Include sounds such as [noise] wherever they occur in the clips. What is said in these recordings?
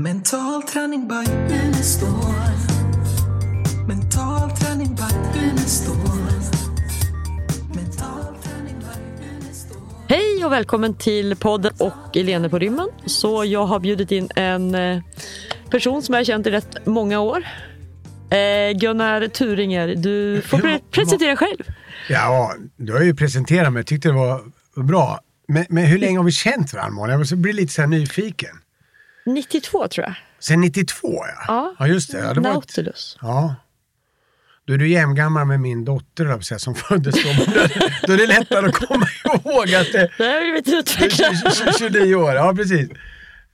Mental träning by Unestål. Mental träning by Unestål. Hej och välkommen till podden och Elene på rymmen. Så jag har bjudit in en eh, person som jag har känt i rätt många år. Eh, Gunnar Turinger, du får pre- presentera dig själv. Ja, du har ju presenterat mig. Tyckte det var bra. Men, men hur länge har vi känt varandra? Jag måste bli lite så här nyfiken. 92 tror jag. Sen 92 ja. Ja. ja just det. Ja, det var ett, Nautilus. ja. Då är du jämngammal med min dotter säga, som föddes då. [laughs] Då, är det lättare att komma [laughs] ihåg att det Det här vill vi inte utveckla. är 29 år. Ja, precis.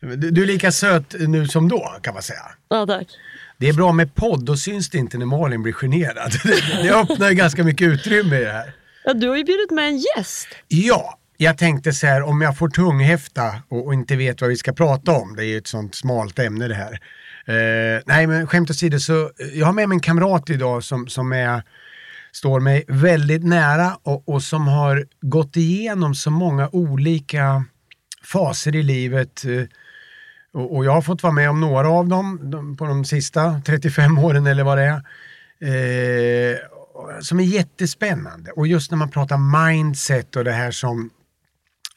Du, är lika söt nu som då kan man säga. Ja, tack. Det är bra med podd, då syns det inte när Malin blir generad. [laughs] Det, det öppnar ganska mycket utrymme i det här. Ja, du har ju bjudit med en gäst. Ja, jag tänkte så här om jag får tunghäfta och, och inte vet vad vi ska prata om. Det är ju ett sånt smalt ämne det här. Eh, nej men skämt åsido så eh, jag har med mig en kamrat idag som, som är, står mig väldigt nära och, och som har gått igenom så många olika faser i livet. eh, Och, och jag har fått vara med om några av dem de, på de sista 35 åren eller vad det är. Eh, som är jättespännande. Och just när man pratar mindset och det här som,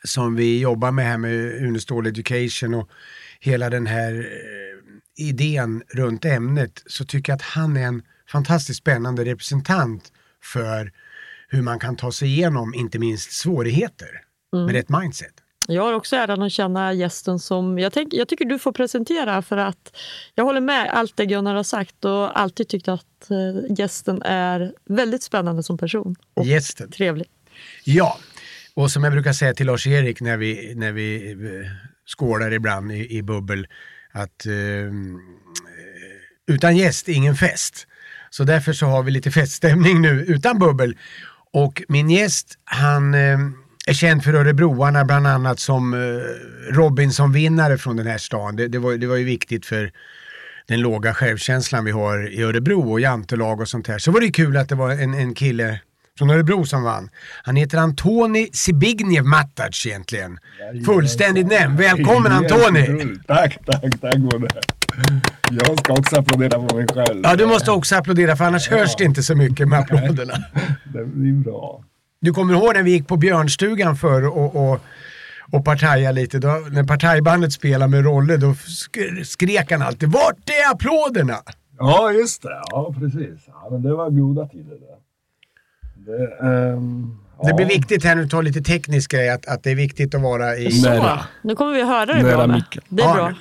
som vi jobbar med här med Unestål Education och hela den här eh, idén runt ämnet så tycker jag att han är en fantastiskt spännande representant för hur man kan ta sig igenom inte minst svårigheter med rätt mindset. Jag har också äran att känna gästen som... Jag, tänk, jag tycker du får presentera för att jag håller med allt det Gunnar har sagt och alltid tyckt att eh, gästen är väldigt spännande som person. Och Gästen. trevlig. Ja, och som jag brukar säga till Lars-Erik när vi, när vi eh, skålar ibland i, i bubbel att eh, utan gäst ingen fest. Så därför så har vi lite feststämning nu utan bubbel. Och min gäst han eh, är känd för Örebroarna bland annat som eh, Robinson-vinnare från den här stan. Det, det, var, det var ju viktigt för den låga självkänslan vi har i Örebro och jantelag och sånt här. Så var det ju kul att det var en, en kille från Örebro som vann. Han heter Antoni Zbigniew Matac egentligen. Fullständigt nämnd. Välkommen Antoni! Tack, tack, tack både. Jag ska också applådera på mig själv. Ja, du måste också applådera för annars hörs det inte så mycket med applåderna. [laughs] Det blir bra. Du kommer ihåg när vi gick på Björnstugan förr och, och, och partaja lite. Då, när partajbandet spelade med Rolle då sk- skrek han alltid Vart är applåderna? Ja, just det. Ja, precis. Ja, men det var goda tider det. Det, ehm, Det ja. blir viktigt här nu, ta lite teknisk grej, att, att det är viktigt att vara i... Så, Nära. nu kommer vi höra det Nära bra med. micken. Det är ja, bra.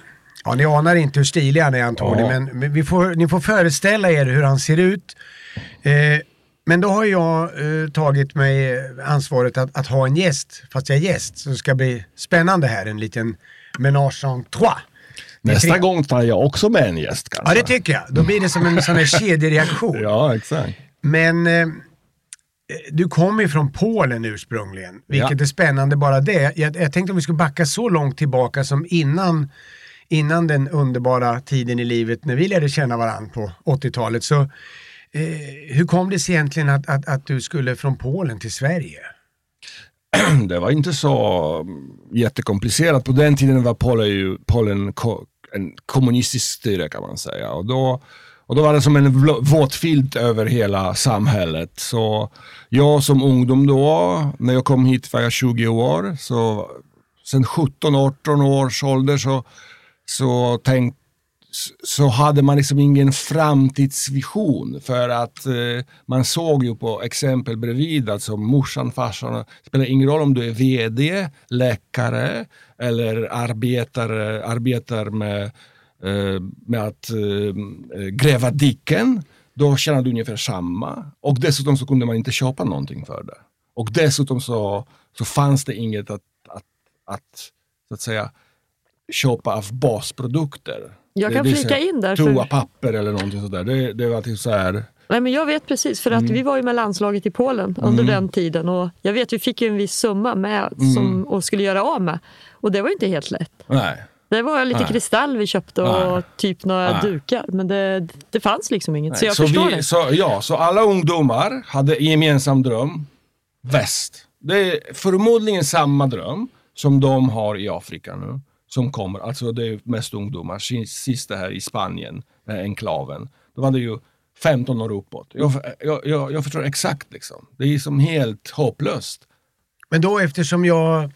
Ja, ni anar inte hur stilig han är Antoni, Ja. men vi får, ni får föreställa er hur han ser ut. Eh, men då har jag eh, tagit mig ansvaret att, att ha en gäst, fast jag är gäst, så det ska bli spännande här, en liten ménage en trois. Nästa tre- gång tar jag också med en gäst kanske. Ja, det tycker jag. Då blir det som en sån här kedjereaktion. [laughs] Ja, exakt. Men eh, du kommer ju från Polen ursprungligen, vilket Ja. är spännande bara det. Jag, jag tänkte om vi skulle backa så långt tillbaka som innan, innan den underbara tiden i livet när vi lärde känna varandra på 80-talet. Så eh, hur kom det sig egentligen att, att, att du skulle från Polen till Sverige? [clears throat] Det var inte så mm, jättekomplicerat. På den tiden var Polen, ju, Polen ko, en kommunistisk styre kan man säga. Och då, och då var det som en våt filt över hela samhället. Så jag som ungdom då, när jag kom hit var jag 20 år. Så sen 17-18 års ålder så, så tänkte så hade man liksom ingen framtidsvision för att eh, man såg ju på exempel bredvid, alltså morsan, farsan, det spelar ingen roll om du är VD, läkare eller arbetare, arbetar med, med att eh, gräva diken, då tjänar du ungefär samma. Och dessutom så kunde man inte köpa någonting för det. Och dessutom så, så fanns det inget att, att, att, så att säga, köpa av basprodukter. Jag Det- kan det är flika in där, för- Toapapper eller någonting sådär. Det, det var typ så här. Nej, men jag vet precis, för att Mm. vi var ju med landslaget i Polen under den tiden och jag vet vi fick ju en viss summa med Mm. som, och skulle göra av med. Och det var ju inte helt lätt. Nej. Det var lite Nej. kristall vi köpte och Nej. typ några Nej. dukar, men det, det fanns liksom inget. Så jag så, förstår vi, det. så, ja, så alla ungdomar hade en gemensam dröm. Väst. Det är förmodligen samma dröm som de har i Afrika nu. som kommer, alltså det är mest ungdomar, Si- sista här i Spanien, den här enklaven, då var det ju 15 år uppåt. Jag, jag, jag, jag förstår exakt liksom. Det är som helt hopplöst. Men då eftersom jag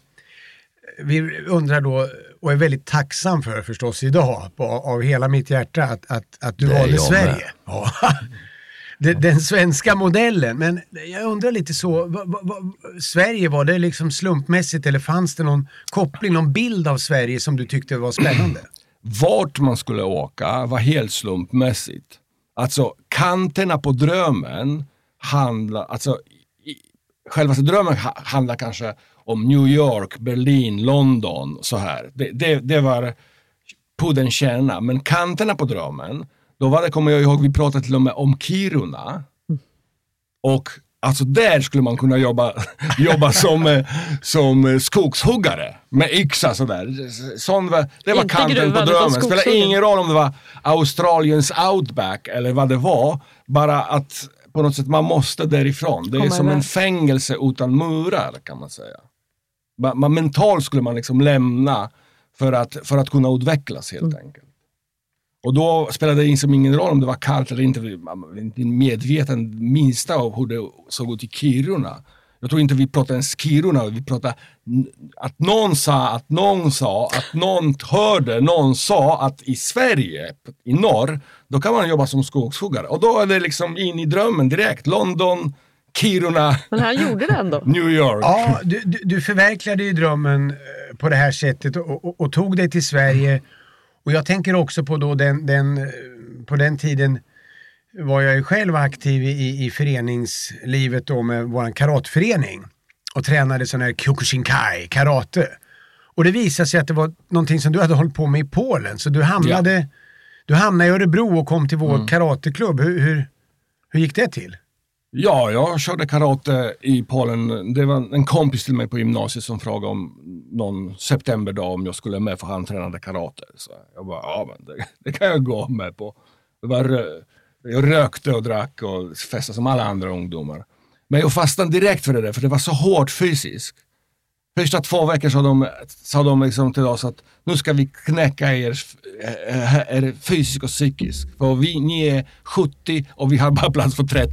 vi undrar då och är väldigt tacksam för förstås idag på, av hela mitt hjärta att, att, att du valde Sverige. Ja. [laughs] Den, den svenska modellen. Men jag undrar lite så, va, va, va, Sverige, var det liksom slumpmässigt eller fanns det någon koppling, någon bild av Sverige som du tyckte var spännande? [clears throat] Vart man skulle åka var helt slumpmässigt. Alltså kanterna på drömmen handlar, alltså själva drömmen ha, handlar kanske om New York, Berlin, London så här. Det, det, det var pudelns kärna. Men kanterna på drömmen, då var det, kommer jag ihåg, vi pratade till och med om Kiruna. Och alltså där skulle man kunna jobba, [laughs] jobba som, eh, som skogshuggare med yxa sådär. Sån var, det var Inte kanten på drömmen. Spelar skogshuggare. ingen roll om det var Australiens outback eller vad det var. Bara att på något sätt man måste därifrån. Det är Komma som en iväg. fängelse utan murar kan man säga. Man, mentalt skulle man liksom lämna för att, för att kunna utvecklas helt enkelt. Och då spelade det liksom ingen roll om det var kallt eller inte. Man var inte medveten minsta av hur det såg ut i Kiruna. Jag tror inte vi pratade ens Kiruna, vi pratade att någon sa att någon sa att någon hörde, någon sa att i Sverige, i norr, då kan man jobba som skogshuggare. Och då är det liksom in i drömmen direkt. London, Kiruna, Men han gjorde det ändå. New York. Ja, du, du, förverkligade ju drömmen eh, på det här sättet och, och, och tog dig till Sverige. Och jag tänker också på då den, den, eh, på den tiden var jag ju själv aktiv i, i föreningslivet då med vår karateförening och tränade sån här Kyokushinkai, karate. Och det visade sig att det var någonting som du hade hållit på med i Polen, så du hamnade, du hamnade i Örebro och kom till vår karateklubb. Hur, hur, hur gick det till? Ja, jag körde karate i Polen. Det var en kompis till mig på gymnasiet som frågade om någon septemberdag om jag skulle med för han tränade karate. Så jag bara, ja men det, [laughs] det kan jag gå med på. Det var, jag rökte och drack och festade som alla andra ungdomar. Men jag fastnade direkt för det där, för det var så hårt fysiskt. Första två veckor sa de, sa de liksom till oss att nu ska vi knäcka er, eh, er fysiskt och psykiskt. För vi, ni är 70 och vi har bara plats för 30.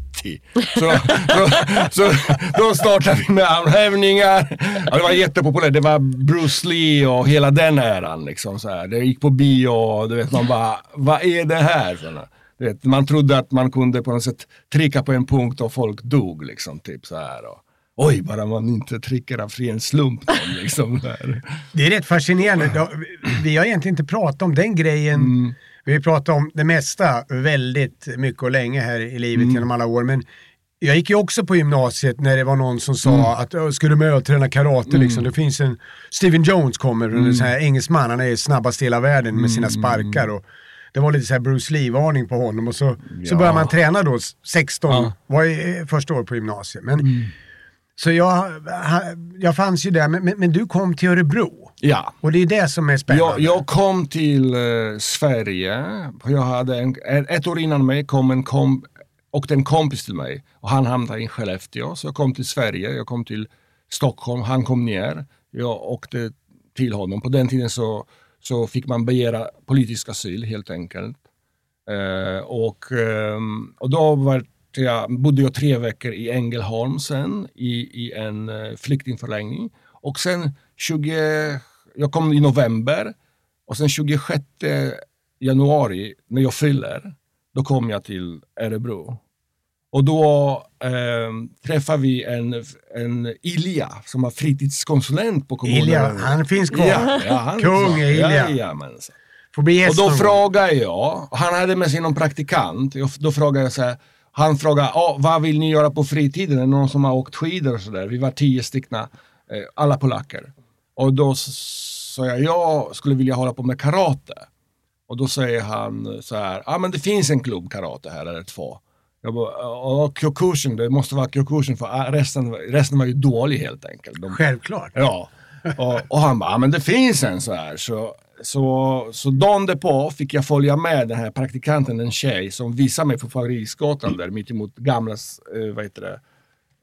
Så, så, så då startade vi med armhävningar. Ja, det var jättepopulärt. Det var Bruce Lee och hela den äran. Liksom, så här. Det gick på bio och du vet, man bara, vad är det här? Såna. Du vet, man trodde att man kunde på något sätt trycka på en punkt och folk dog. Liksom, typ så här. Och, Oj, bara man inte trycker av ren slump. då, Liksom. Det är rätt fascinerande. Vi- har egentligen inte pratat om den grejen. Mm. Vi har pratat om det mesta väldigt mycket och länge här i livet Mm. genom alla år. Men jag gick ju också på gymnasiet när det var någon som sa Mm. att "Ö, ska du med och träna karate liksom. Det finns en, Steven Jones kommer, Mm. en sån här engelsman, han är snabbast i hela världen med sina sparkar. Och det var lite så här Bruce Lee-varning på honom och så, så Ja. började man träna då, 16, Ja. Mm. var i, första år på gymnasiet. Men, Så jag, jag fanns ju där, men, men, du kom till Örebro. Ja. Och det är det som är spännande. Jag, jag kom till eh, Sverige, jag hade en, ett år innan mig kom en kom, och en kompis till mig och han hamnade i Skellefteå. Så jag kom till Sverige, jag kom till Stockholm, han kom ner. Jag åkte till honom. På den tiden så, så fick man begära politisk asyl helt enkelt. Eh, och, ehm, och då var jag, bodde jag tre veckor i Ängelholm sen i, i en eh, flyktingförläggning. Och sen 20, jag kom i november och sen 26 januari när jag fyller, då kom jag till Örebro. Och då eh, träffade vi en, en Ilja som var fritidskonsulent på kommunen. Ilja, han finns kvar. Ja, ja, han Kung Ilja. Jajamensan. Får bli Och då frågade jag, han hade med sig någon praktikant, Jag- då frågade jag så här, han frågade, "Ja, vad vill ni göra på fritiden? Är det någon som har åkt skidor och sådär? Vi var tio stycken, eh, alla polacker. Och då sa jag, jag skulle vilja hålla på med karate. Och då säger han så här, ja ah, men det finns en klubb karate här, eller två. Jag bara, ja Kyokushin, det måste vara Kyokushin för ah, resten, resten var ju dålig helt enkelt. De, Självklart. Ja, och, och han bara, "Ja, men det finns en så här. Så, så, så dagen därpå fick jag följa med den här praktikanten, en tjej, som visade mig på Fabriksgatan där mittemot gamla, eh, vad heter det?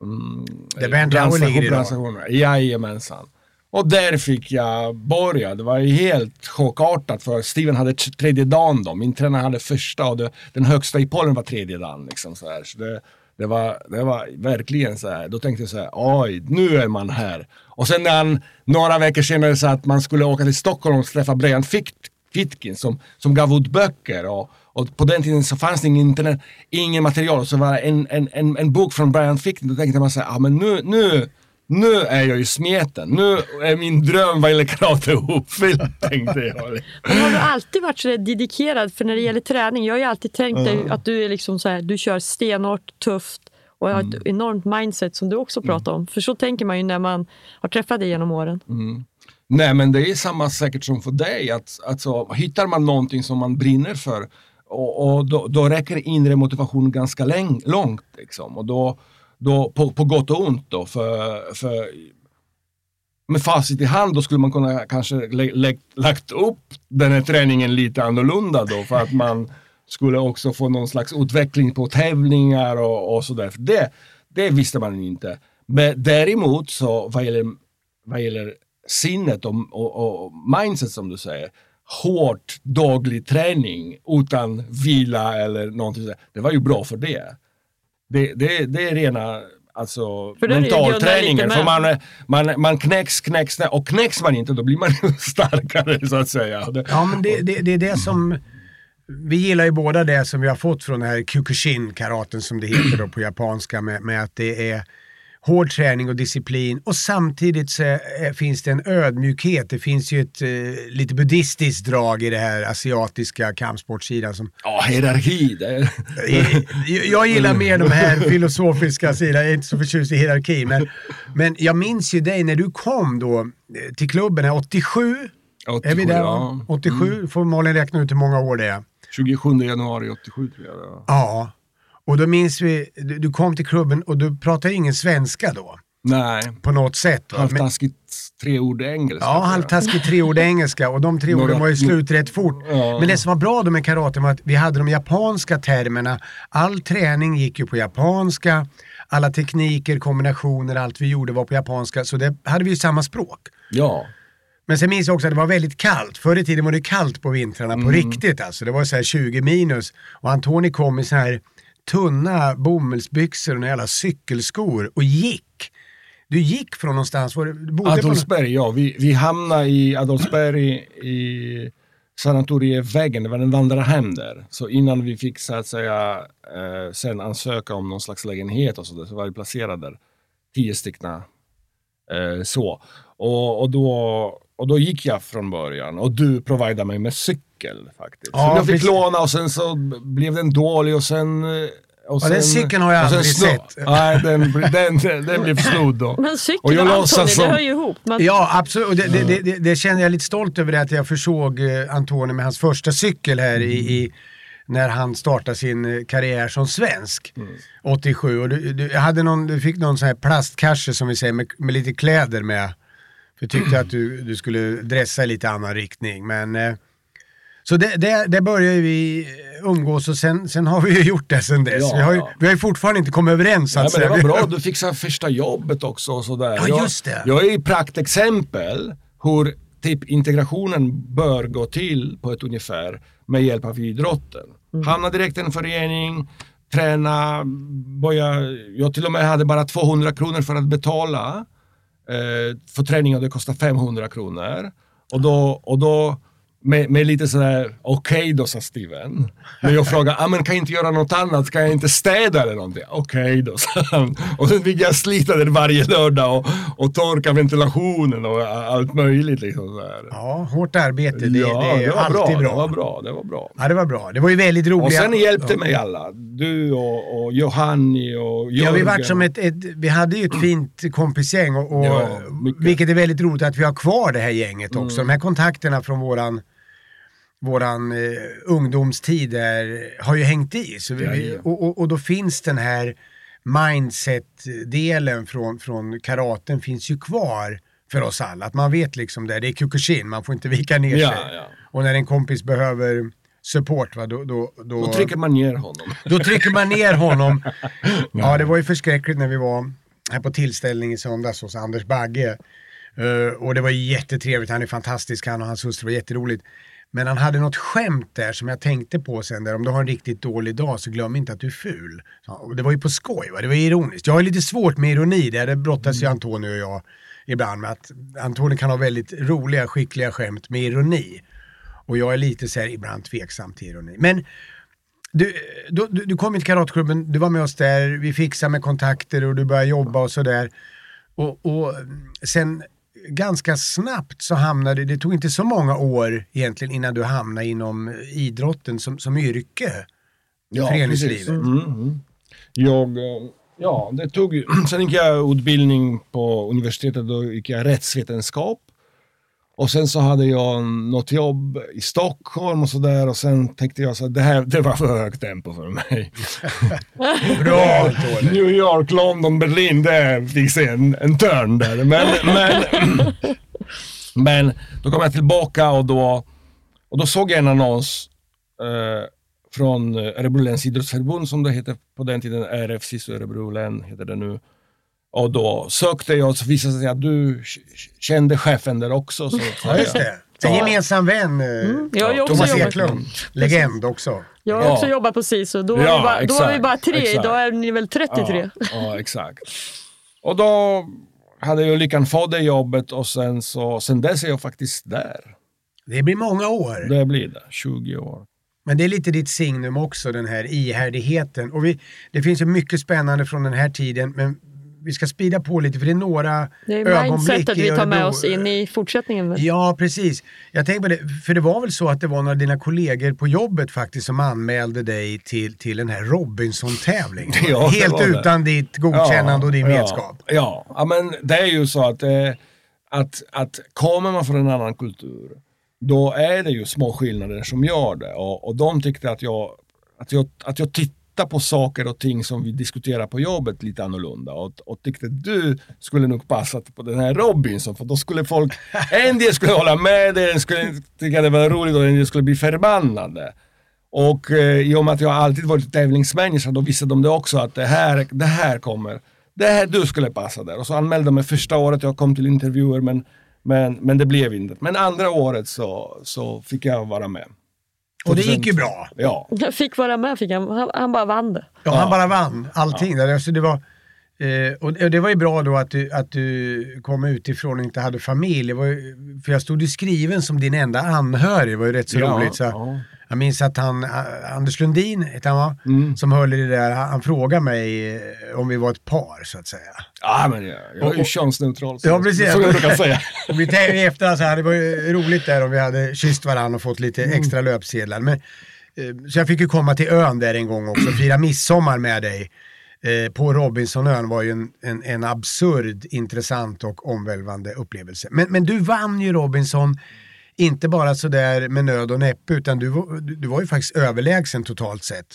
Mm, Där Bernt ligger idag. Jajamensan. Och där fick jag börja. Det var helt chockartat för Steven hade tredje dagen då. Min tränare hade första och det, den högsta i Polen var tredje dagen. Liksom så här. Så det, det, var, det var verkligen så här. Då tänkte jag så här, oj, nu är man här. Och sen när han några veckor senare sa att man skulle åka till Stockholm och träffa Brian Fitt, Fitkin som, som gav ut böcker. Och, och på den tiden så fanns det ingen internet, ingen material. Så var det en, en, en, en bok från Brian Fitkin. Då tänkte man så här, ah, men nu, nu, nu är jag ju smeten. Nu är min dröm vad gäller karate uppfylld, [laughs] tänkte jag. Men har du alltid varit så dedikerad? För när det gäller träning, jag har ju alltid tänkt dig att du är liksom så här, du kör stenhårt, tufft och har ett enormt mindset som du också pratar om. För så tänker man ju när man har träffat dig genom åren. Nej men det är samma säkert som för dig. Att, alltså, hittar man någonting som man brinner för och, och då, då räcker inre motivation ganska läng, långt. Liksom. Och då, då, på, på gott och ont då. För, för med facit i hand då skulle man kunna kanske lä, lä, lagt upp den här träningen lite annorlunda då för att man skulle också få någon slags utveckling på tävlingar och, och sådär. För det, det visste man inte. Men däremot så vad gäller, vad gäller sinnet och, och, och mindset som du säger, hårt daglig träning utan vila eller någonting sådär. Det var ju bra för det. Det, det, det är rena alltså, mentalträningen. För man, man, man knäcks, knäcks, och knäcks man inte då blir man [laughs] starkare så att säga. Det, Ja, men det, det, det är det som... Vi gillar ju båda det som vi har fått från den här Kyokushin-karaten som det heter då på japanska med, med att det är hård träning och disciplin och samtidigt så är, finns det en ödmjukhet. Det finns ju ett eh, lite buddhistiskt drag i det här asiatiska kampsportsidan som ja, hierarki. Det, jag- Jag gillar mer de här filosofiska sidorna, jag är inte så förtjust i hierarki. Men, men jag minns ju dig när du kom då eh, till klubben, här 87, är vi där? ja. 87, får Malin räkna ut hur många år det är. 27 januari 87 tror jag. var. Ja, och då minns vi, du, du kom till klubben och du pratade ingen svenska då, Nej, på något sätt. halvtaskigt tre ord engelska. ja, halvtaskigt tre ord engelska och de tre Några- orden var ju slut rätt fort. Ja. Men det som var bra då med karate var att vi hade de japanska termerna. All träning gick ju på japanska, alla tekniker, kombinationer, allt vi gjorde var på japanska. Så det hade vi ju samma språk. Ja. Men sen minns jag också att det var väldigt kallt. Förr i tiden var det kallt på vintrarna Mm. på riktigt alltså. Det var så här 20 minus. Och Antoni kom i så här tunna bomullsbyxor och några jävla cykelskor och gick. Du gick från någonstans, var du, på någon... Adolfsberg, ja. Vi, vi hamnade i Adolfsberg i sanatorievägen, det var en vandrarhem där. Så innan vi fick så att säga eh, sen ansöka om någon slags lägenhet och så, där, så var vi placerade där. Tio stycken. Eh, så. Och, och, då, och då gick jag från början och du providade mig med cykel faktiskt. Ja, så jag fick precis. låna och sen så blev den dålig och sen eh, och Ja, den sen- cykeln har jag sen aldrig sett. Nej, den, den, den, den blev snodd då. [laughs] Men Och cykeln jag och låtsas Antoni, det som- hör ju ihop. Man, Ja, absolut. Och det, det, det, det, det känner jag lite stolt över det att jag försåg eh, Antoni med hans första cykel här i, i när han startade sin eh, karriär som svensk. 87. Och du, du, jag hade någon, du fick någon sån här plastkasse som vi säger med, med lite kläder med. För jag tyckte att du, du skulle dressa i lite annan riktning. Men, eh, så det, det, det började vi umgås och sen, sen har vi ju gjort det sen dess. Ja, vi, har ju, ja. vi har ju fortfarande inte kommit överens så Ja, att men det var bra, [laughs] du fick så här första jobbet också och sådär. Ja, Jag- just det. Jag är praktexempel hur typ integrationen bör gå till på ett ungefär med hjälp av idrotten. Mm. Hamna direkt i en förening, träna, börja, jag till och med hade bara 200 kronor för att betala eh, för träning och det kostar 500 kronor. Och då, och då med, med lite sådär, okej då sa Steven. Men jag frågade, ah, men kan jag inte göra något annat? Ska jag inte städa eller någonting? Okej då, sa han. Och sen fick jag slita där varje lördag och, och torka ventilationen och allt möjligt. Liksom. Ja, hårt arbete, det, ja, det är var alltid bra. Det var bra, det var bra. Ja, det var bra. Det var ju väldigt roligt. Och sen hjälpte mig alla. Du och, och Johanni och Jörgen. Ja, vi, vart som ett, ett, vi hade ju ett fint kompisgäng och, och Ja, vilket är väldigt roligt att vi har kvar det här gänget också. Mm. De här kontakterna från våran, våran eh, ungdomstid där, har ju hängt i. Så vi, och, och, och då finns den här mindset-delen från, från karaten finns ju kvar för oss alla. Att man vet liksom det, det är Kyokushin, man får inte vika ner Ja, sig. ja. Och när en kompis behöver support, va, då, då, då, Då trycker man ner honom. då trycker man ner honom. [laughs] Ja, det var ju förskräckligt när vi var här på tillställning i söndags hos Anders Bagge. Eh, och det var jättetrevligt, han är fantastisk han och hans hustru var jätteroligt. Men han hade något skämt där som jag tänkte på sen där, om du har en riktigt dålig dag så glöm inte att du är ful. Ja, det var ju på skoj, va? det var ironiskt. Jag har lite svårt med ironi, där det brottas ju Antonio och jag ibland med att Antonio kan ha väldigt roliga, skickliga skämt med ironi. Och jag är lite så här ibland tveksam till ironi. Men du, du, du, du kom till Karatklubben, du var med oss där, vi fixade med kontakter och du började jobba och sådär. Och, och sen ganska snabbt så hamnade, det tog inte så många år egentligen innan du hamnade inom idrotten som, som yrke. Ja, Föreningslivet. Mm, mm. Jag, eh, ja, det tog [clears throat] Sen gick jag utbildning på universitetet, då gick jag rättsvetenskap. Och sen så hade jag något jobb i Stockholm och sådär och sen tänkte jag så att det här det var för högt tempo för mig. [laughs] Bra! New York, London, Berlin, det fick sig en, en törn där. Men, [laughs] men, men då kom jag tillbaka och då, och då såg jag en annons eh, från Örebro läns idrottsförbund som det hette på den tiden, RFC Örebro län heter det nu. Och då sökte jag och så visade det sig att du kände chefen där också. Så, Ja, just det. En Ja. gemensam vän, eh, Jag ju också Thomas Eklund. Legend också. jag har Ja. också jobbat på SISU. Då var, Ja, vi, bara, då var vi exakt, bara tre, exakt. idag är ni väl 33? Ja, ja, exakt. Och då hade jag lyckan få det jobbet och sen, så, sen dess är jag faktiskt där. Det blir många år. Det blir det, 20 år. Men det är lite ditt signum också, den här ihärdigheten. Och vi, det finns ju mycket spännande från den här tiden, men vi ska spida på lite för det är några Det är ögonblick mindsetet i vi tar med oss in i fortsättningen. Ja, precis. Jag tänker på det, för det var väl så att det var några av dina kollegor på jobbet faktiskt som anmälde dig till, till den här Robinson-tävlingen. [laughs] Ja, Helt var det. utan ditt godkännande och din ja, vetskap. Ja, ja, men det är ju så att, eh, att, att kommer man från en annan kultur, då är det ju små skillnader som gör det. Och, och de tyckte att jag, att, jag, att jag tittar på saker och ting som vi diskuterar på jobbet lite annorlunda. Och, och tyckte du skulle nog passa på den här Robinson, för då skulle folk, [laughs] en del skulle hålla med dig, en skulle tycka det var roligt och en del skulle bli förbannade. Och eh, i och med att jag alltid varit tävlingsmänniska, då visste de det också att det här, det här kommer, det här du skulle passa där. Och så anmälde de mig första året jag kom till intervjuer, men, men, men det blev inte. Men andra året så, så fick jag vara med. Och det gick ju bra. Ja. Jag fick vara med, fick han, han, han bara vann det. Ja, han bara vann allting. Där. Alltså det var, eh, och det var ju bra då att du, att du kom utifrån och inte hade familj. Det var ju, för jag stod ju skriven som din enda anhörig. Det var ju rätt så Ja, roligt. Så ja. Jag minns att han, eh, Anders Lundin, heter han va? Mm. Som höll i det där, han, frågade mig eh, om vi var ett par så att säga. Ja, men jag, jag är ju könsneutral. Så, Ja, precis. Så jag brukar säga. [laughs] Och vi tänkte i efterhand så här, det var ju roligt där om vi hade kysst varandra och fått lite Mm. extra löpsedlar. Men, eh, så jag fick ju komma till ön där en gång också, fira midsommar med dig. Eh, på Robinsonön var ju en, en, en absurd, intressant och omvälvande upplevelse. Men, men du vann ju Robinson, inte bara sådär med nöd och näppe, utan du, var- du, var ju faktiskt överlägsen totalt sett.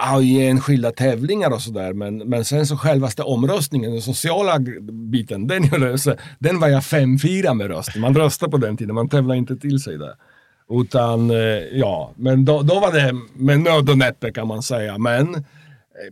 Ja, i enskilda tävlingar och sådär. Men, men sen så självaste omröstningen, den sociala biten, den, jag den var jag 5-4 med rösten. Man röstade på den tiden, man tävlade inte till sig där. Utan, eh, ja, men då, då var det med nöd och näppe kan man säga. Men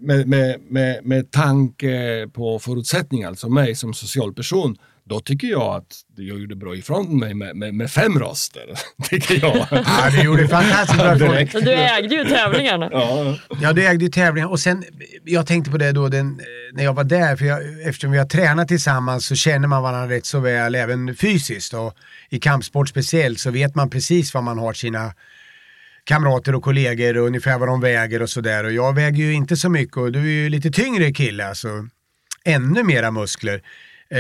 med, med, med, med tanke på förutsättningar, alltså mig som social person, då tycker jag att jag gjorde bra ifrån mig med, med, med fem röster. [laughs] tycker jag. Ja, du gjorde fantastiskt bra ifrån Du ägde ju tävlingarna. ja. Ja, du ägde ju tävlingar och sen, jag tänkte på det då den, eh, när jag var där, för jag, eftersom vi har tränat tillsammans så känner man varandra rätt så väl, även fysiskt och i kampsport speciellt så vet man precis vad man har sina kamrater och kollegor och ungefär vad de väger och sådär. Och jag väger ju inte så mycket och du är ju lite tyngre kille, alltså ännu mera muskler. Eh,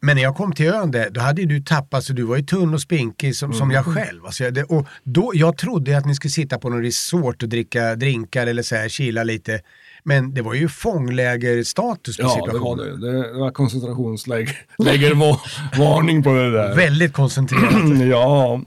men när jag kom till ön där, då hade du tappat så du var ju tunn och spinkig som, som jag själv. Alltså, det, och då, jag trodde att ni skulle sitta på någon resort och dricka drinkar eller så här, chilla lite. Men det var ju fånglägerstatus på Ja, det var situationen. det. Det var koncentrationslägervarning på det där. Väldigt koncentrerat. [clears throat] ja.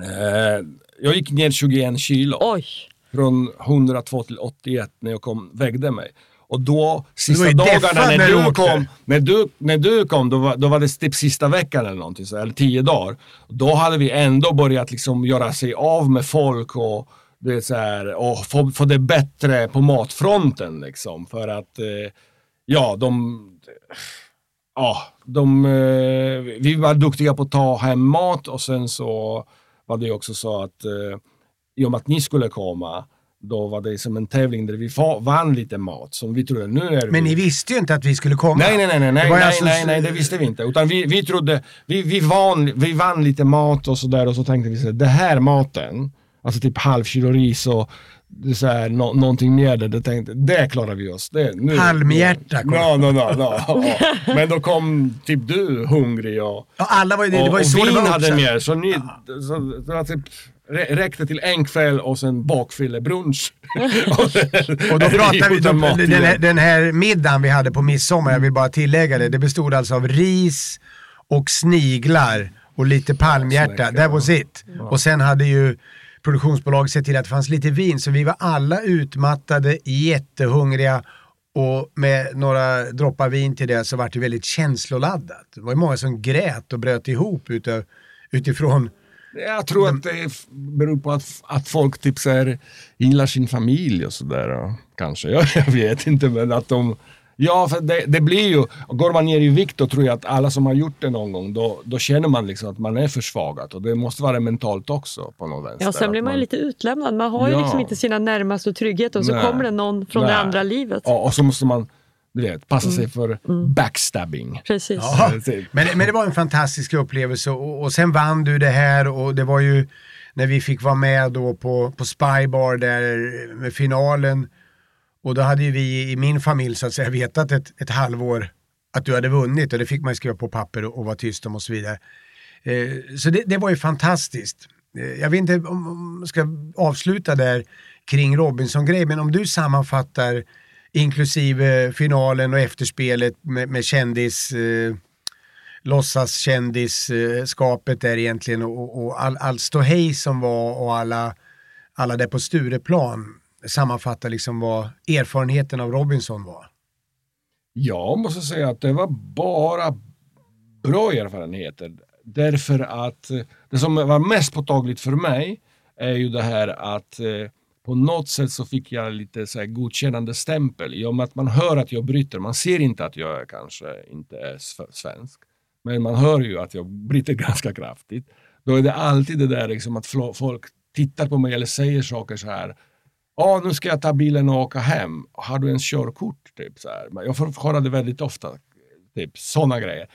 Eh, jag gick ner 21 kilo. Oj. Från 102 till 81 när jag kom, vägde mig. Och då, sista dagarna när när du åkte. kom, när, du, när du kom, då var, då var det typ sista veckan eller någonting, så, eller tio dagar. Då hade vi ändå börjat liksom göra sig av med folk och, det är så här, och få, få det bättre på matfronten. Liksom, för att, eh, ja, de... ja, de, eh, vi var duktiga på att ta hem mat och sen så var det också så att eh, i och med att ni skulle komma, då var det som en tävling där vi vann lite mat som vi trodde, nu är Men vi... ni visste ju inte att vi skulle komma. Nej, nej, nej, nej, nej, nej, alltså- nej, nej, det visste vi inte. Utan vi, vi trodde, vi, vi, vann, vi vann lite mat och sådär och så tänkte vi så det här maten, alltså typ halv kilo ris och det så här, nå, någonting mer, där, det tänkte, det klarar vi oss. Det, nu, Halmhjärta kom. No, no, no, ja. Men då kom typ du hungrig och, Ja, alla var ju, det och, var ju och så det vin var hade mer. Så, ni, så, så det rä- räckte till en kväll och sen bakfyllebrunch. [laughs] Och då pratar vi, [laughs] mat den, här, den här middagen vi hade på midsommar, jag vill bara tillägga det, det bestod alltså av ris och sniglar och lite palmhjärta. That was it. Och sen hade ju produktionsbolaget sett till att det fanns lite vin, så vi var alla utmattade, jättehungriga och med några droppar vin till det så var det väldigt känsloladdat. Det var ju många som grät och bröt ihop utav, utifrån Jag tror att det beror på att, att folk typ så här, gillar sin familj och sådär. Kanske, jag, [laughs] jag vet inte. Men att de... Ja, för det, det blir ju... Går man ner i vikt då tror jag att alla som har gjort det någon gång, då, då känner man liksom att man är försvagad. Och det måste vara mentalt också på något vänster. Ja, sen blir man ju lite utlämnad. Man har ju Ja. liksom inte sina närmaste och trygghet och så Nej. kommer det någon från det Nej. andra livet. Ja, och så måste man du vet, passa Mm. sig för backstabbing. Precis. Ja, men, men det var en fantastisk upplevelse och, och sen vann du det här och det var ju när vi fick vara med då på, på Spybar där med finalen och då hade ju vi i min familj så att säga vetat ett, ett halvår att du hade vunnit och det fick man ju skriva på papper och, och vara tyst om och så vidare. Eh, så det, det var ju fantastiskt. Eh, jag vet inte om jag ska avsluta där kring Robinson-grejen, men om du sammanfattar inklusive finalen och efterspelet med, med kändis, eh, låtsaskändisskapet där egentligen och, och all, all ståhej som var och alla, alla där på Stureplan sammanfatta liksom vad erfarenheten av Robinson var. Jag måste säga att det var bara bra erfarenheter. Därför att eh, det som var mest påtagligt för mig är ju det här att eh, på något sätt så fick jag lite så här godkännande stämpel i och med att man hör att jag bryter. Man ser inte att jag kanske inte är svensk. Men man hör ju att jag bryter [laughs] ganska kraftigt. Då är det alltid det där liksom att folk tittar på mig eller säger saker så här. Ja, nu ska jag ta bilen och åka hem. Har du ens körkort? Typ, så här. Jag får höra det väldigt ofta. Typ sådana grejer.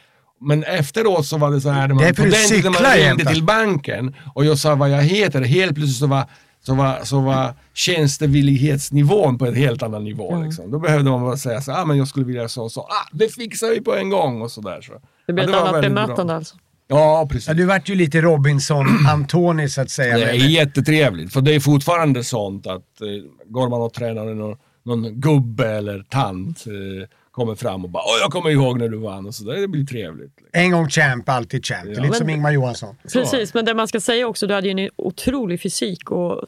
Men efteråt så var det så här, man, på den tiden man ringde jämt, till banken och jag sa vad jag heter, helt plötsligt så var, så var, så var tjänstevillighetsnivån på en helt annan nivå. Liksom. Då behövde man bara säga så ah, men jag skulle vilja så och så. Ah, det fixar vi på en gång och så där. Så. Det blir Ja, ett annat bra. bemötande alltså. Ja, precis. Ja, du vart ju lite Robinson-Antoni [clears throat] så att säga. Det är jättetrevligt, för det är fortfarande sånt att eh, går man och tränar någon, någon gubbe eller tant eh, kommer fram och bara Åh, jag kommer ihåg när du vann och så där. Det blir trevligt. En gång champ, alltid champ. Lite Men- som Ingmar Johansson. Precis, men det man ska säga också, du hade ju en otrolig fysik och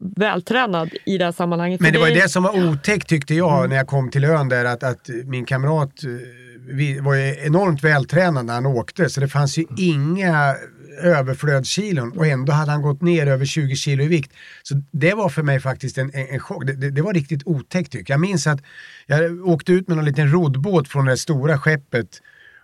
vältränad i det här sammanhanget. Men det var ju det som var otäckt tyckte jag när jag kom till ön där att, att min kamrat eh, vi var ju enormt vältränad när han åkte så det fanns ju inga överflödskilon och ändå hade han gått ner över 20 kilo i vikt. Så det var för mig faktiskt en, en, en chock. Det, det, det var riktigt otäckt tycker jag. Jag minns att jag åkte ut med någon liten roddbåt från det stora skeppet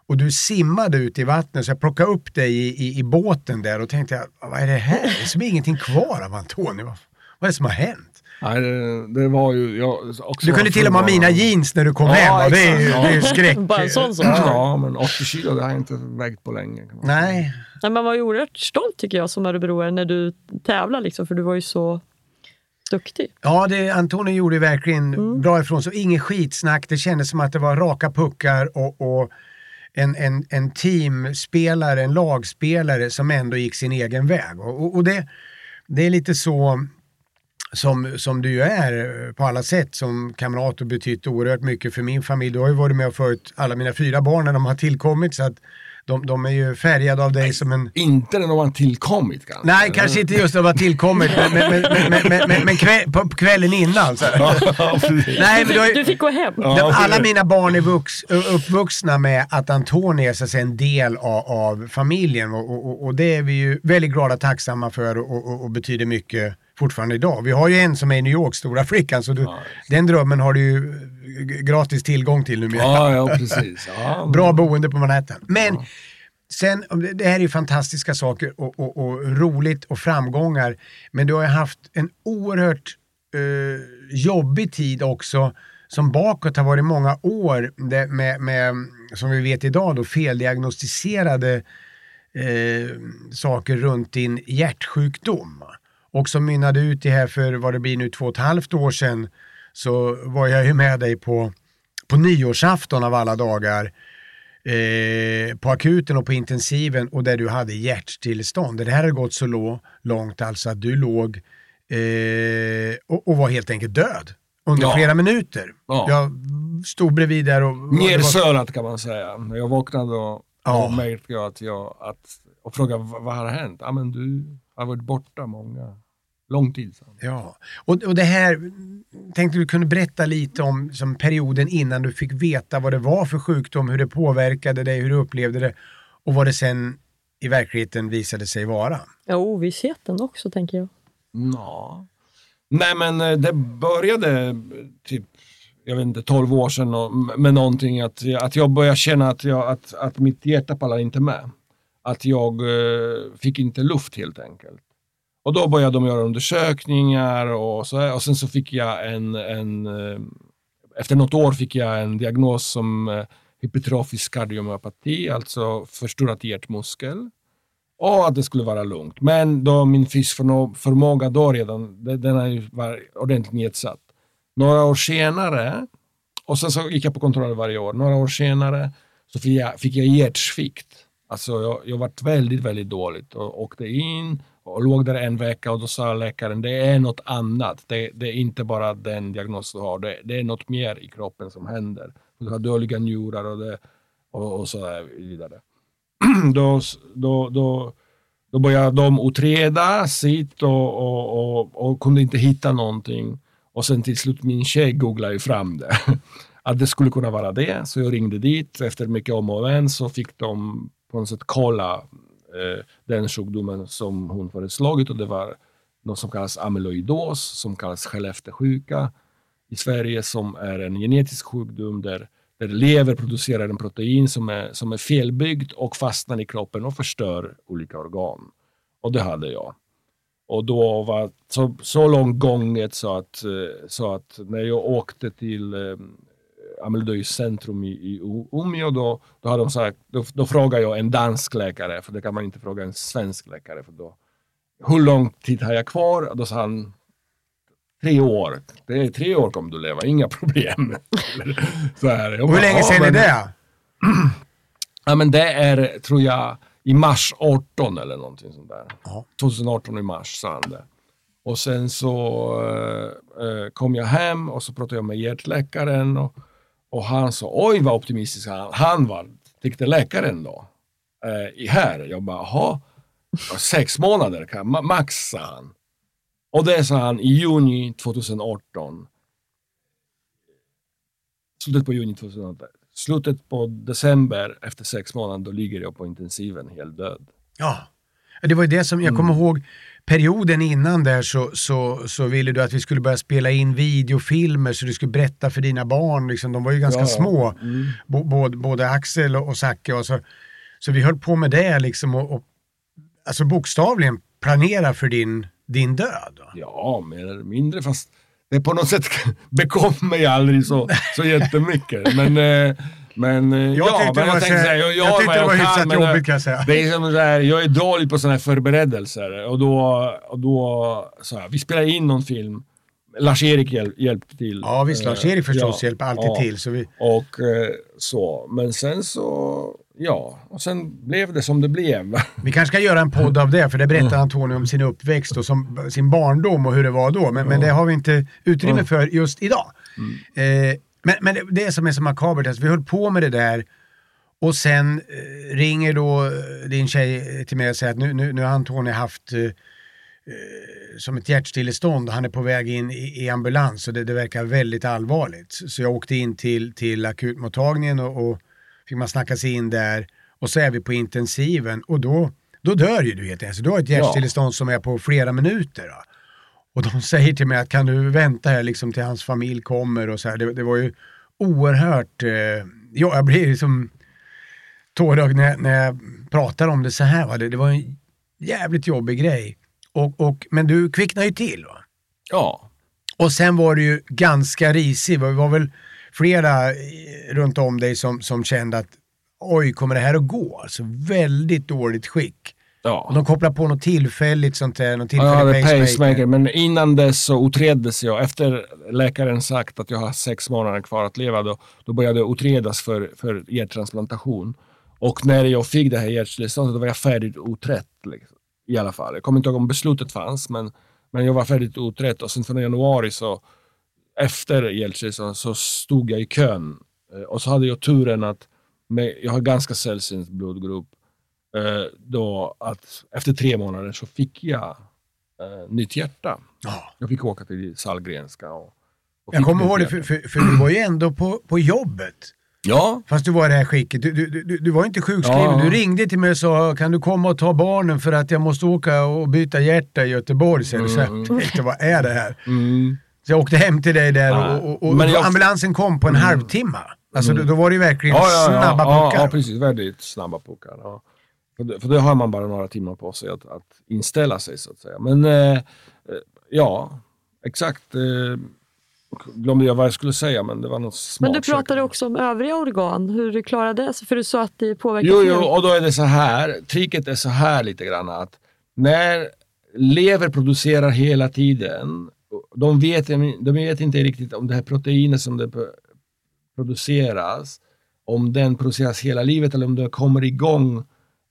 och du simmade ut i vattnet så jag plockade upp dig i, i, i båten där och tänkte jag, vad är det här? Det är som ingenting kvar av Antonio. Vad, vad är det som har hänt? Nej, det, det var ju... Jag, också Du kunde till och med ha mina jeans när du kom Ja, hem. va? Det är ju exakt, det är ja. skräck. Bara en sån sak. Ja, men 80 kilo det har jag inte vägt på länge. Nej, Nej, man var ju oerhört stolt tycker jag som örebroare när du tävlar liksom, för du var ju så duktig. ja det, Antonio gjorde verkligen Mm. bra ifrån sig. Inget skitsnack, det kändes som att det var raka puckar och, och en, en, en teamspelare, en lagspelare som ändå gick sin egen väg. Och, och, och det, det är lite så som, som du ju är eh, på alla sätt som kamrat och betytt oerhört mycket för min familj. Du har ju varit med och fört alla mina fyra barn när de har tillkommit så att de, de är ju färgade av dig som en Inte när de har tillkommit kanske. Nej, kanske inte just när de har tillkommit, men, men, men, men, men, men, men kväll, på på kvällen innan. Så. Nej, men du har Du fick gå hem. Alla mina barn är vux, uppvuxna med att Antoni är så att säga, en del av, av familjen och, och, och det är vi ju väldigt glada och tacksamma för och, och, och betyder mycket fortfarande idag. Vi har ju en som är i New York, Stora Flickan, så du, Ja. den drömmen har du ju g- gratis tillgång till numera. Ja, ja precis. Ja, [laughs] Bra boende på Manhattan. Men sen, om det här är ju fantastiska saker och, och, och roligt och framgångar. Men du har ju haft en oerhört eh, jobbig tid också som bakåt har varit många år med, med, som vi vet idag då, feldiagnostiserade eh, saker runt din hjärtsjukdom. Och som mynnade ut i här för vad det blir nu två och ett halvt år sedan så var jag ju med dig på, på nyårsafton av alla dagar eh, på akuten och på intensiven och där du hade hjärtstillestånd. Det här har gått så lå, långt alltså att du låg eh, och, och var helt enkelt död under Ja. flera minuter. Ja. Jag stod bredvid där och... Mer det var- sölat kan man säga. Jag vaknade och, Ja. och märkte att jag att, och frågade vad, har hänt? Ja men du har varit borta många, lång tid sedan. Ja, och, och det här tänkte du kunde berätta lite om som perioden innan du fick veta vad det var för sjukdom, hur det påverkade dig, hur du upplevde det och vad det sen i verkligheten visade sig vara. Ja, ovissheten också tänker jag. Ja. Nej men eh, det började typ, jag vet inte, 12 år sedan och, med någonting att, jag- att jag började känna att, jag, att, att mitt hjärta pallar inte med. Att jag eh, fick inte luft helt enkelt. Och då började de göra undersökningar och så här, och sen så fick jag en, en eh, efter något år fick jag en diagnos som eh, hypertrofisk kardiomyopati, alltså förstorat hjärtmuskel. Och att det skulle vara lugnt. Men då min fysförmåga då redan, den, har ju var ordentligt nedsatt. Några år senare, och sen så gick jag på kontroller varje år, några år senare så fick jag, fick jag hjärtsvikt. Alltså jag, jag var väldigt, väldigt dåligt och åkte in och låg där en vecka och då sa läkaren det är något annat. Det, det är inte bara den diagnos du har, det, det är något mer i kroppen som händer. Du har dåliga njurar och, det, och, och så där vidare. [clears throat] då, då, då, då började de utreda sitt och, och, och, och kunde inte hitta någonting. Och sen till slut min tjej googlade ju fram det. [laughs] Att det skulle kunna vara det. Så jag ringde dit. Efter mycket om och men så fick de på något sätt kolla eh, den sjukdomen som hon föreslagit. Och det var något som kallas amyloidos, som kallas Skellefteåsjuka i Sverige, som är en genetisk sjukdom där där lever producerar en protein som är, som är felbyggt och fastnar i kroppen och förstör olika organ. Och det hade jag. Och då var så, så långt gånget så att, eh, så att när jag åkte till eh, eh, amyloidos centrum i, i Umeå då, då, hade de sagt, då, då frågade jag en dansk läkare, för det kan man inte fråga en svensk läkare. För då, hur lång tid har jag kvar? Då sa han tre år. Det är tre år kommer du leva, inga [laughs] problem. så här, Och hur bara, länge "Ja, sedan är men- det? [clears throat] Ja, men det är, tror jag, i mars 18 eller någonting sånt där. Ja. 2018 i mars sa han det. Och sen så eh, eh, kom jag hem och så pratade jag med hjärtläkaren och, och han sa, oj vad optimistisk han, han var, tyckte läkaren då. Eh, i här, jag bara, jaha, sex månader kan, ma- max sa han. Och det sa han i juni 2018. Slutet på juni 2018. Slutet på december, efter sex månader, då ligger jag på intensiven helt död. Ja. Det var ju det som, jag kommer Mm. ihåg perioden innan där så, så, så ville du att vi skulle börja spela in videofilmer så du skulle berätta för dina barn, liksom, de var ju ganska Ja, små, Mm. både, både Axel och, och Zacke. Och så, så vi höll på med det liksom och, och alltså bokstavligen planera för din, din död. Ja, mer eller mindre, fast det på något sätt [laughs] bekom mig aldrig så, så jättemycket. Men, eh, men eh, Jag ja, tyckte men det var jag tänkte så- jag, jag gör tyckte det var jag hyfsat kan, eh, jobbigt, kan jag säga. Det är som så här, jag är dålig på sådana här förberedelser och då, och då så här, vi spelar in någon film, Lars-Erik hjäl, hjälpte till. Ja visst, Eh, Lars-Erik förstås ja, hjälper alltid ja. till. Så vi, Och eh, så, men sen så, ja, och sen blev det som det blev. [laughs] Vi kanske ska göra en podd av det, för det berättar Antonio om sin uppväxt och som, sin barndom och hur det var då. Men, men det har vi inte utrymme för just idag. Eh, men men det, det som är så makabert, alltså, vi höll på med det där och sen eh, ringer då eh, din tjej till mig och säger att nu, nu, nu har Antonio haft eh, eh, som ett hjärtstillestånd han är på väg in i, i ambulans och det, det verkar väldigt allvarligt. Så jag åkte in till, till akutmottagningen och, och fick man snacka sig in där och så är vi på intensiven och då, då dör ju du helt enkelt. Så Du har ett hjärtstillestånd som är på flera minuter. Då. Och de säger till mig att kan du vänta här liksom till hans familj kommer och så här. Det, det var ju oerhört, eh, ja, jag blir liksom tårögd när, när jag pratar om det så här. Va? Det, det var en jävligt jobbig grej. Och, och, men du kvicknade ju till. Va? Ja. Och sen var det ju ganska risig. Det var väl flera eh, runt om dig som, som kände att oj, kommer det här att gå? Alltså väldigt dåligt skick. Och ja. de kopplar på något tillfälligt sånt där, något Jag hade tillfälligt pacemaker, men innan dess så utreddes jag. Efter läkaren sagt att jag har sex månader kvar att leva, då, då började jag utredas för, för hjärttransplantation. Och när jag fick det här hjärtstilleståndet, då var jag färdigt utrett. Liksom, I alla fall. Jag kommer inte ihåg om beslutet fanns, men, men jag var färdigt utrett. Och sen från januari, så efter hjärtstilleståndet, så stod jag i kön. Eh, Och så hade jag turen att, med, jag har ganska sällsynt blodgrupp, då att efter tre månader så fick jag eh, nytt hjärta. Ja. Jag fick åka till Sahlgrenska. Och, och Jag kommer ihåg det, för, för, för du var ju ändå på, på jobbet. Ja, Fast du var i det här skicket. Du, du, du, du var inte sjukskriven. Ja. Du ringde till mig och sa, kan du komma och ta barnen för att jag måste åka och byta hjärta i Göteborg. Så jag, så Mm. jag tänkte, vad är det här? mm, Så jag åkte hem till dig där Ja. och, och, och Men jag- ambulansen kom på en halvtimme. Alltså då, då var det ju verkligen ja, snabba puckar. ja, precis. Väldigt snabba puckar. För, det, för då har man bara några timmar på sig att, att inställa sig så att säga. Men eh, eh, ja, exakt. Eh, glömde jag vad jag skulle säga, men det var något smart. Men du pratade också om övriga organ, hur du klarade det. För du sa att det påverkar Jo, jo, och då är det så här, tricket är så här lite grann att när lever producerar hela tiden, de vet, de vet inte riktigt om det här proteinet som det produceras, om den produceras hela livet eller om det kommer igång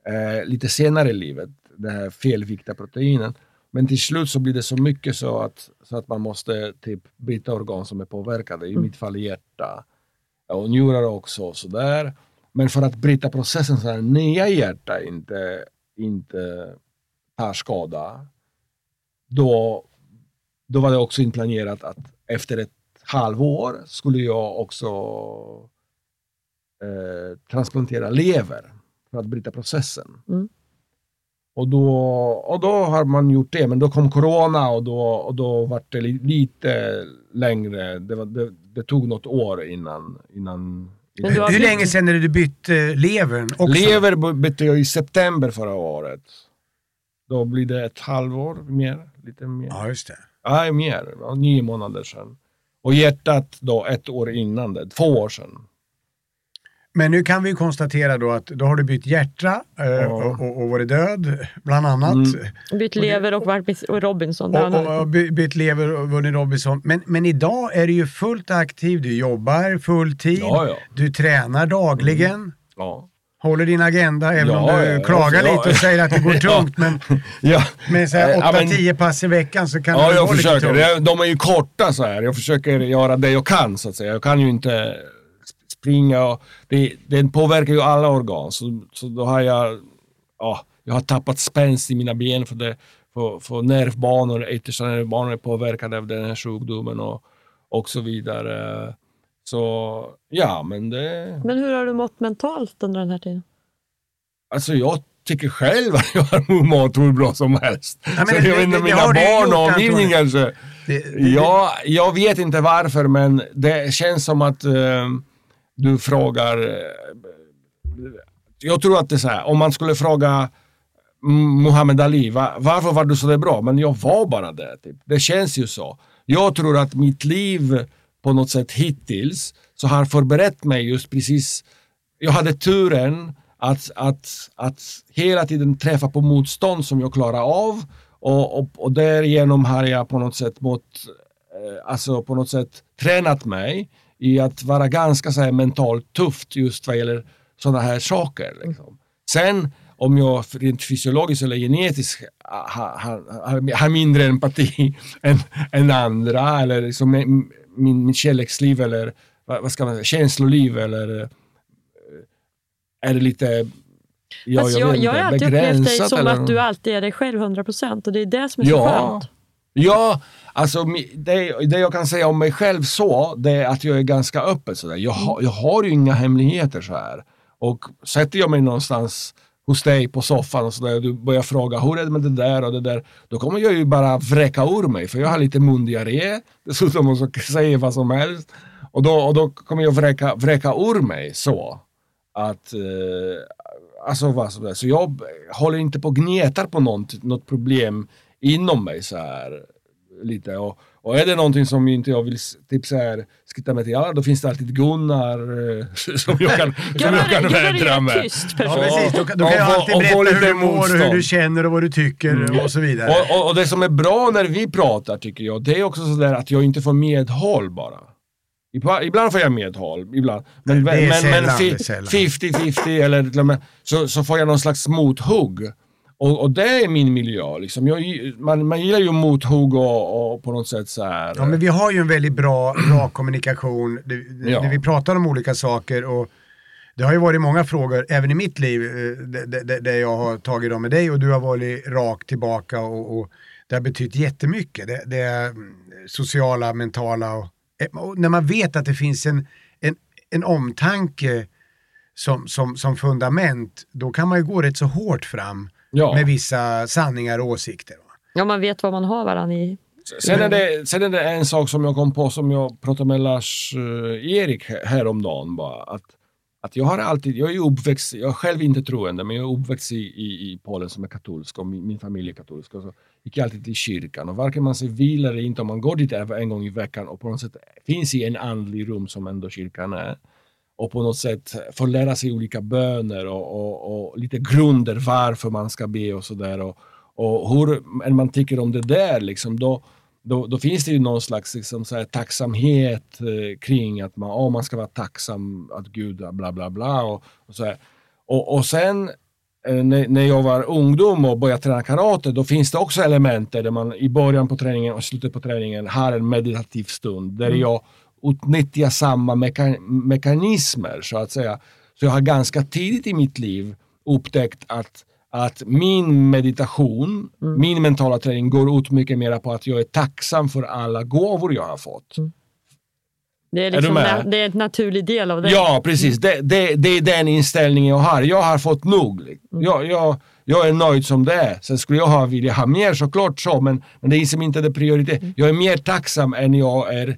eh, lite senare i livet, det här felvikta proteinen. Men till slut så blir det så mycket så att, så att man måste typ byta organ som är påverkade, i mitt fall hjärta och njurar också och sådär. Men för att bryta processen så att nya hjärta inte, inte tar skada, då, då var det också inplanerat att efter ett halvår skulle jag också eh, transplantera lever för att bryta processen. Mm. Och, då, och då har man gjort det, men då kom corona och då, och då var det li, lite längre. Det, var, det, det tog något år innan... innan har Hur länge sedan är det du bytte levern också? Lever by- bytte jag i september förra året. Då blir det ett halvår mer, lite mer. Ja, just det. Nej, mer. Nio månader sedan. Och hjärtat då ett år innan det, två år sedan. Men nu kan vi konstatera då att då har du bytt hjärta eh, och, och, och varit död, bland annat. Mm. Bytt lever och varit och Robinson. Och, och, by- bytt lever och vunnit Robinson. Men, men idag är du ju fullt aktiv, du jobbar fulltid, Ja, ja. du tränar dagligen, ja. håller din agenda, även Ja, om du ja, klagar Ja, lite och säger att det går [laughs] tungt. Men [laughs] ja. med så här Ja, men- 8-10 pass i veckan så kan Ja, det jag vara lite försöker. tungt. De är ju korta så här. Jag försöker göra det jag kan så att säga. Jag kan ju inte springa och det, den påverkar ju alla organ. Så, så då har jag, ja, jag har tappat spänst i mina ben för det, för, för nervbanor, yttersta nervbanor är påverkade av den här sjukdomen och, och så vidare. Så ja, men det, Men hur har du mått mentalt under den här tiden? alltså jag tycker själv att jag har mått hur bra som helst. men så det- jag vet inte, mina barn och omgivning kanske. Det- det- Ja, jag vet inte varför, men det känns som att eh, du frågar... Eh, jag tror att det är så här, om man skulle fråga Muhammed Muhammad Ali, varför var du så där bra? Men jag var bara det. Typ. Det känns ju så. Jag tror att mitt liv på något sätt hittills så har förberett mig just precis. Jag hade turen att, att, att hela tiden träffa på motstånd som jag klarar av och, och, och därigenom har jag på något sätt mot, eh, alltså på något sätt tränat mig i att vara ganska så här mentalt tufft just vad gäller sådana här saker. Liksom. Sen om jag rent fysiologiskt eller genetiskt har, har, har, mindre empati [laughs] än, än andra eller liksom min, min, kärleksliv eller vad, ska man säga, känsloliv eller eh, är det lite ja, Fast jag, vet jag har alltid upplevt dig som eller- att du alltid är dig själv 100% och det är det som är så Ja, skönt ja alltså det, det jag kan säga om mig själv så, det är att jag är ganska öppen sådär. Jag, har- jag har ju inga hemligheter så här. Och sätter jag mig någonstans hos dig på soffan och sådär, du börjar fråga hur är det med det där och det där, då kommer jag ju bara vräka ur mig, för jag har lite mundiarré dessutom och så säger vad som helst. Och då, och då kommer jag vräka, vräka ur mig så att eh, alltså vad som helst. Så jag håller inte på och gnetar på något, något problem inom mig så här lite. Och, och är det någonting som inte jag vill typ så här skritta med till alla, då finns det alltid Gunnar eh, [laughs] som jag kan, som jag kan Gunnar är vädra en med. tyst person. Ja, precis. Då, kan- då Och kan jag alltid och berätta hur du mår och hur du känner och vad du tycker och så vidare. Och, och, och det som är bra när vi pratar tycker jag, det är också sådär att jag inte får medhåll bara. Ibland får jag medhåll, ibland. Men, men, men sällan, sällan. 50-50 eller till och med, så, så får jag någon slags mothugg. Och, och det är min miljö. Liksom. Jag, man, man gillar ju mothugg och, och på något sätt så här. Ja, men vi har ju en väldigt bra, rak kommunikation där, Ja. där vi pratar om olika saker och det har ju varit många frågor, även i mitt liv, eh, där- jag har tagit dem med dig och du har varit rak tillbaka och, och det har betytt jättemycket. Det, det är mm, sociala, mentala och, eh, och när man vet att det finns en, en, en omtanke som, som, som fundament, då kan man ju gå rätt så hårt fram Ja. med vissa sanningar och åsikter. Ja, man vet vad man har varandra i. Sen är, det, sen är det en sak som jag kom på som jag pratade med Lars-Erik häromdagen bara. Att, att jag har alltid, jag är uppväxt, jag är själv inte troende, men jag är uppväxt i, i, i Polen som är katolsk och min, min familj är katolsk. Och så gick jag alltid till kyrkan och varken man sig vill eller inte, om man går dit en gång i veckan och på något sätt finns i en andlig rum som ändå kyrkan är och på något sätt får lära sig olika böner och, och, och lite grunder varför man ska be och sådär. Och, och hur man tycker om det där, liksom, då, då, då finns det ju någon slags liksom, så här, tacksamhet eh, kring att man, oh, man ska vara tacksam att Gud bla bla bla. Och, och, så här. och, och sen eh, när, när jag var ungdom och började träna karate, då finns det också element där man i början på träningen och slutet på träningen har en meditativ stund där jag utnyttjar samma meka mekanismer så att säga. Så jag har ganska tidigt i mitt liv upptäckt att, att min meditation, min mentala träning går ut mycket mer på att jag är tacksam för alla gåvor jag har fått. Det är, liksom, med? det är en naturlig del av det. Ja, precis. Det, det, det är den inställningen jag har. Jag har fått nog. Jag, jag, jag är nöjd som det är. Sen skulle jag ha, vilja ha mer såklart så, men, men det är liksom inte det prioritet. Jag är mer tacksam än jag är,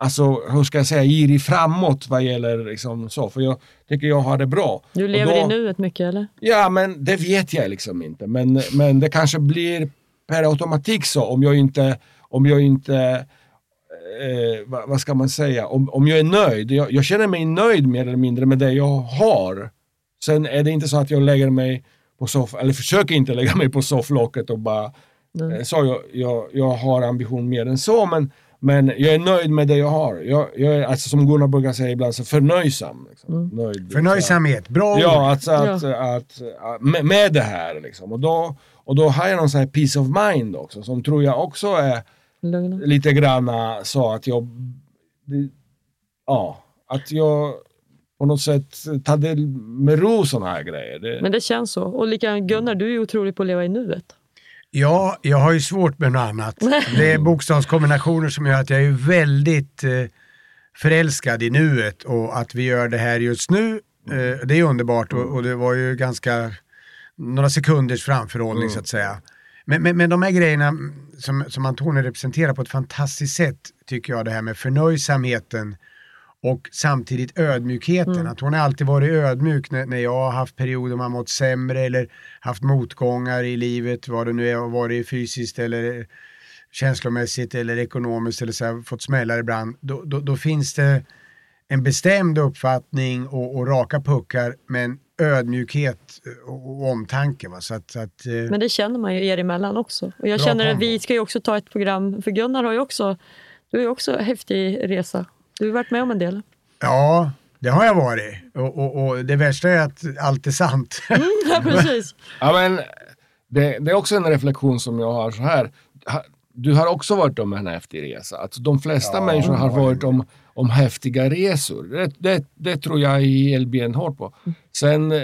alltså hur ska jag säga, girig framåt vad gäller liksom så. För jag tycker jag har det bra. Du lever då- i nuet mycket eller? Ja, men det vet jag liksom inte. Men, men det kanske blir per automatik så om jag inte, om jag inte eh, vad, vad ska man säga, om, om jag är nöjd. Jag, jag känner mig nöjd mer eller mindre med det jag har. Sen är det inte så att jag lägger mig på soff, eller försöker inte lägga mig på sofflocket och bara, eh, så jag, jag, jag har ambition mer än så, men, men jag är nöjd med det jag har. Jag, jag är, alltså, som Gunnar brukar säga ibland, så förnöjsam. Liksom. Nöjd, Förnöjsamhet, bra ord. Ja, alltså att, att, att, med, med det här liksom. Och då, och då har jag någon sån här peace of mind också, som tror jag också är Lugna. lite granna så att jag, ja, att jag på något sätt tar det med ro sådana här grejer. Det, Men det känns så. Och lika Gunnar, du är ju otrolig på att leva i nuet. Ja, jag har ju svårt med något annat. [laughs] Det är bokstavskombinationer som gör att jag är väldigt eh, förälskad i nuet och att vi gör det här just nu, eh, det är underbart och, och det var ju ganska några sekunders framförhållning så att säga. Men, men, men de här grejerna som, som Antonija representerar på ett fantastiskt sätt tycker jag det här med förnöjsamheten och samtidigt ödmjukheten. Att hon har alltid varit ödmjuk när, när jag har haft perioder man mått sämre eller haft motgångar i livet, vad det nu är, varit fysiskt eller känslomässigt eller ekonomiskt eller så här, fått smällar ibland. Då, då, då finns det en bestämd uppfattning och, och raka puckar men ödmjukhet och, och omtanke. Va? Så att, så att, eh, Men det känner man ju er emellan också. Och jag känner att vi ska ju också ta ett program, för Gunnar har ju också, du har ju också häftig resa. Du har varit med om en del. ja, det har jag varit. Och, och, och det värsta är att allt är sant. [laughs] Ja, precis. ja, men det, det är också en reflektion som jag har så här. Du har också varit om en häftig resa. Alltså, de flesta Ja, människor har varit om, om häftiga resor. Det, det, det tror jag helt benhårt på. Sen, eh,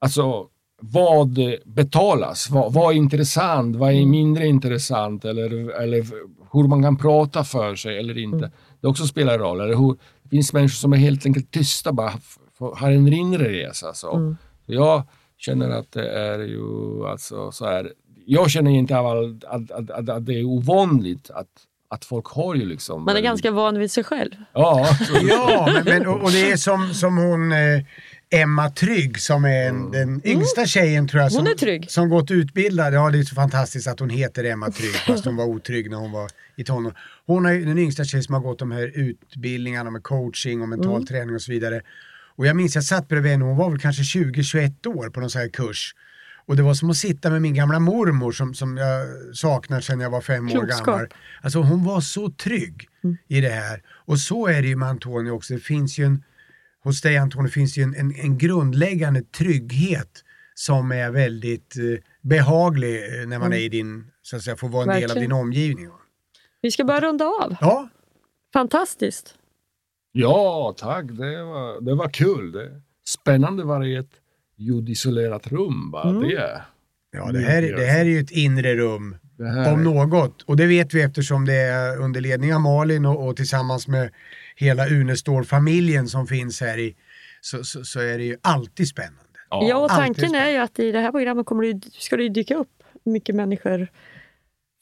alltså vad betalas? Vad, vad är intressant? Vad är mindre intressant? Eller, eller hur man kan prata för sig eller inte. Det också spelar roll. Eller hur, det finns människor som är helt enkelt tysta, bara f- f- har en inre resa. Så. Jag, känner att det är ju alltså så här. Jag känner inte av all- att, att, att, att det är ovanligt att, att folk har ju liksom... Man är ganska van vid sig själv. Ja, Ja, men, men, och, och det är som, som hon eh, Emma Trygg som är en, den yngsta tjejen tror jag. Som, Mm. Hon är trygg. Som gått utbildad. Ja, det är så fantastiskt att hon heter Emma Trygg [laughs] fast hon var otrygg när hon var i tonåren. Hon är ju den yngsta tjejen som har gått de här utbildningarna med coaching och mental Mm. träning och så vidare. Och jag minns jag satt bredvid henne, hon var väl kanske 20-21 år på någon sån här kurs. Och det var som att sitta med min gamla mormor som, som jag saknar sedan jag var fem år Klokskap. gammal. Alltså hon var så trygg Mm. i det här. Och så är det ju med Antonio också. Det finns ju en, hos dig Antonio finns det ju en, en, en grundläggande trygghet som är väldigt eh, behaglig eh, när man är i din, så att säga, får vara en del av Mm. Verkligen. din omgivning. Vi ska börja runda av. Ja, Fantastiskt. ja tack. Det var, det var kul. Det, spännande var det i ett ljudisolerat rum bara Mm. det. ja det, här, det här är ju ett inre rum om något. Och det vet vi eftersom det är under ledning av Malin och, och tillsammans med hela Unestål-familjen som finns här i, så, så, så är det ju alltid spännande. Ja, och tanken är ju att i det här programmet kommer det, ska det ju dyka upp mycket människor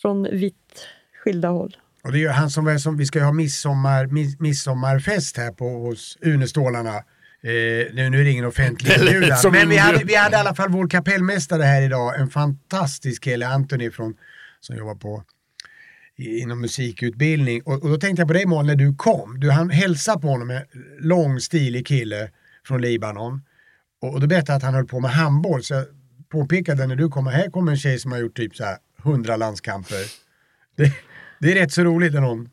från vitt skilda håll. Och det är han som, är som vi ska ju ha midsommar, mis, midsommarfest här på, hos Unestålarna. Eh, nu, nu är det ingen offentlig [laughs] inbjudan. Men vi hade, vi hade i alla fall vår kapellmästare här idag. En fantastisk kille, Anthony från, som jobbar på inom musikutbildning. Och, och då tänkte jag på dig Malin när du kom. Du han hälsade på honom, en lång stilig kille från Libanon. Och, och då berättade jag att han höll på med handboll. Så jag påpekade när du kommer, här kommer en tjej som har gjort typ så här 100 landskamper. Det, det är rätt så roligt när någon,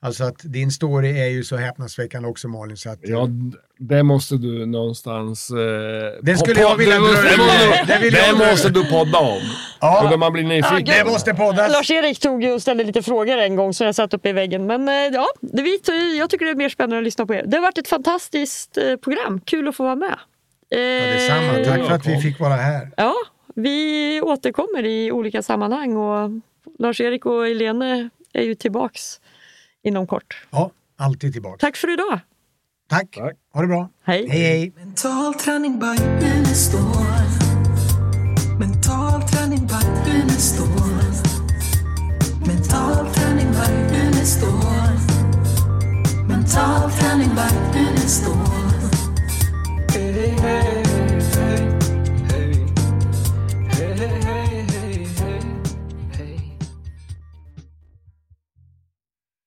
alltså att din story är ju så häpnadsväckande också Malin. Så att, Ja, d- det måste du någonstans... Eh, Det skulle jag vilja dra det måste, Det vill det måste du podda om. Ja. Och då man blir nyfiken. Ja, det måste poddas. Lars-Erik tog ju och ställde lite frågor en gång som jag satt uppe i väggen. Men eh, ja, det, vi, jag tycker det är mer spännande att lyssna på er. Det har varit ett fantastiskt eh, program. Kul att få vara med. Eh, Ja, detsamma. Tack för att vi fick vara här. Ja, vi återkommer i olika sammanhang och Lars-Erik och Helene är ju tillbaks inom kort. Ja, alltid tillbaka. Tack för idag! Tack! Tack. Ha det bra! Hej! hej, hej. Mental träning by Mental träning by Mental träning by Mental träning by Unestål hey, hey, hey.